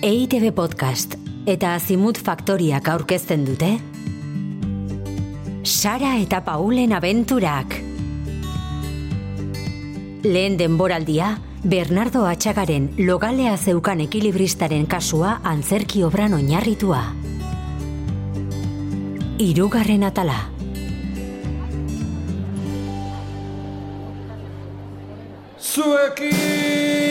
EITB Podcast eta Azimut Faktoriak aurkezten dute Sara eta Paulen abenturak Lehen denboraldia, Bernardo Atxagaren logalea zeukan ekilibristaren kasua antzerki obran oinarritua. Hirugarren atala. Zuekin!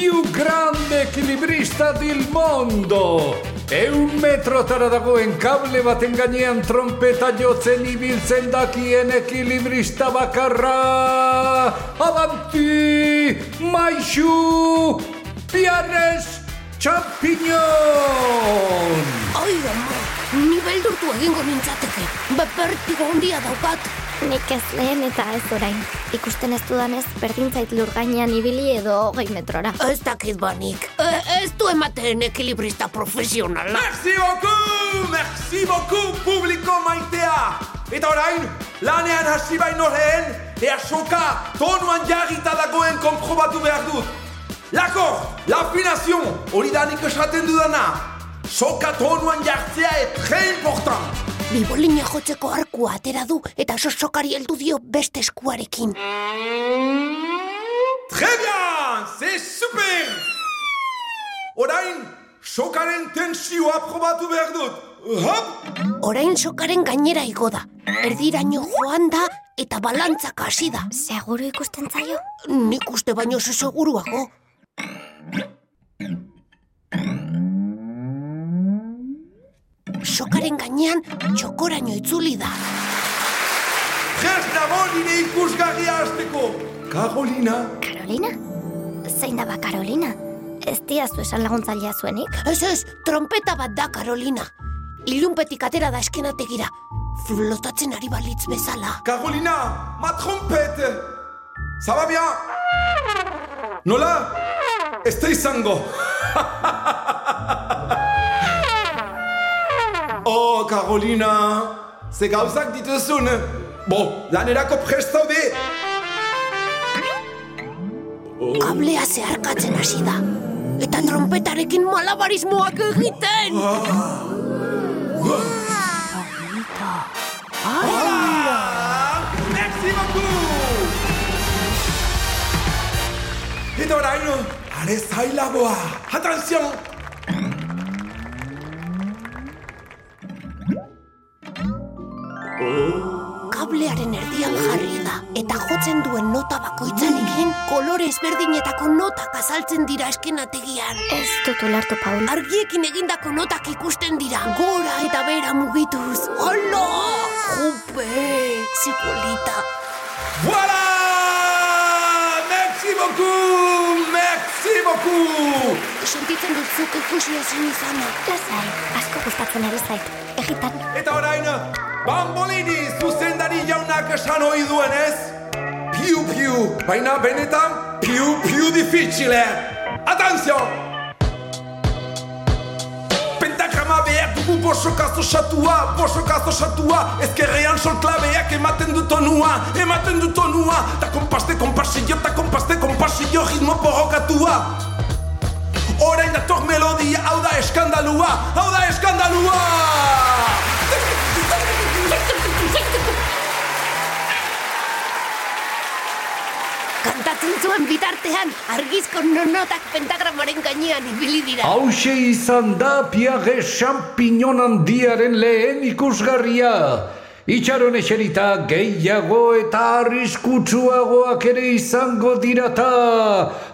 Più grande equilibrista del mondo! E un metro tara dagoen kable baten gainean trompeta jotzen ibiltzen dakien ekilibrista bakarra! Avanti! Maixu! Pianes! Champiñón! Ai, ama, ni beldurtu egingo nintzateke. Bertigo handia daukat. Nik ez lehen eta ez orain. Ikusten ez dudanez, berdin zait lur gainean ibili edo hogei metrora. Ez dakit banik. E, ez du ematen ekilibrista profesionala. Merci beaucoup! Merci beaucoup, publiko maitea! Eta orain, lanean hasi baino lehen, ea soka tonuan jarrita dagoen konprobatu behar dut. Lako, l'afinazio, hori da nik esaten dudana. Soka tonuan jartzea e tre important. Bibolina jotzeko arkua atera du eta sosokari heldu dio beste eskuarekin. Très bien, c'est super! Orain, sokaren tensioa probatu behar dut. Hop! Orain sokaren gainera igo da. Erdiraino joan da eta balantzak hasi da. Seguru ikusten zaio? Nik uste baino ze seguruago. Sokaren gainean txokoraino itzuli da. Prest dago nire ikusgarria hasteko. Karolina, Karolina? Zein da ba Karolina? Ez diazu esan laguntzailea zuenik? Ez ez, trompeta bat da, Karolina. Ilunpetik atera da eskenategira. Flotatzen ari balitz bezala. Carolina, ma trompete! Bien? Nola? Ez da izango. oh, Carolina, ze gauzak dituzun. Bo, lanerako prest zaude. Kablea zeharkatzen hasi da. Eta trompetarekin malabarismoak egiten. Ah, merci beaucoup! Eta orain, are zailagoa. Atención! Kablearen erdian jarri da. Eta jotzen duen nota bakoitzarekin kolore ezberdinetako notak azaltzen dira eskenategian. Ez dut ulertu, Paul. Argiekin egindako notak ikusten dira. Gora eta bera mugituz. Hala! Jupe! Ze polita. Voilà! Merci beaucoup! Beaucoup! Sentitzen dut zuk ikusi ezin izana. Lasai, asko gustatzen ari zait. Egitan, Eta orain, bambolini zuzendari jaunak esan ohi duenez, piu piu, baina benetan piu piu difficile. Atención! Pentagrama behar dugu bosokaz osatua, bosokaz osatua, ezkerrean sol klabeak ematen du tonua, ematen du tonua, ta konpaste konpasillo, ta konpaste konpasillo, ritmo porrokatua. Orain dator melodia, hau da eskandalua, hau da eskandalua! Kantatzen zuen bitartean, argizko nonotak pentagramaren gainean ibili dira. Hauxe izan da Pierre Champignon handiaren lehen ikusgarria. Itxaron eserita gehiago eta arriskutsuagoak ere izango dirata.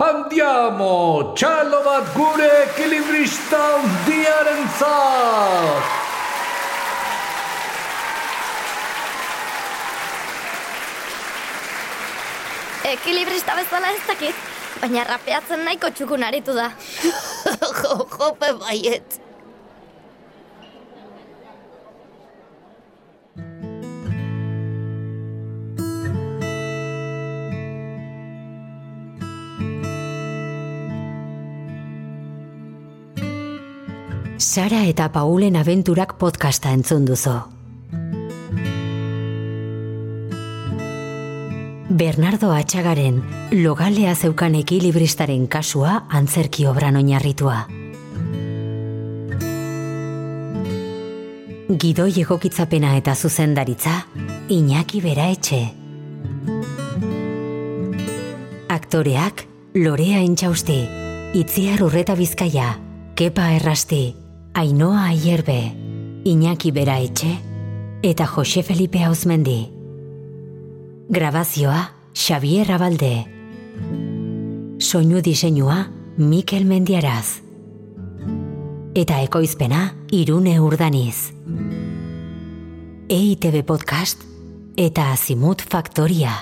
Andiamo, txalo bat gure ekilibrista handiaren zat. ekilibrista bezala ez dakit, baina rapeatzen nahiko txukun aritu da. jo, jope baiet. Sara eta Paulen abenturak podcasta entzun duzu. Bernardo Atxagaren logalea zeukan ekilibristaren kasua antzerki obran oinarritua. Gidoi egokitzapena eta zuzendaritza, Iñaki Bera Etxe. Aktoreak, Lorea Intxausti, Itziar Urreta Bizkaia, Kepa Errasti, Ainoa Aierbe, Iñaki Bera Etxe, eta Jose Felipe Hauzmendi. Grabazioa, Xavier Abalde. Soinu diseinua, Mikel Mendiaraz. Eta ekoizpena, Irune Urdaniz. EITB Podcast eta Azimut Faktoria.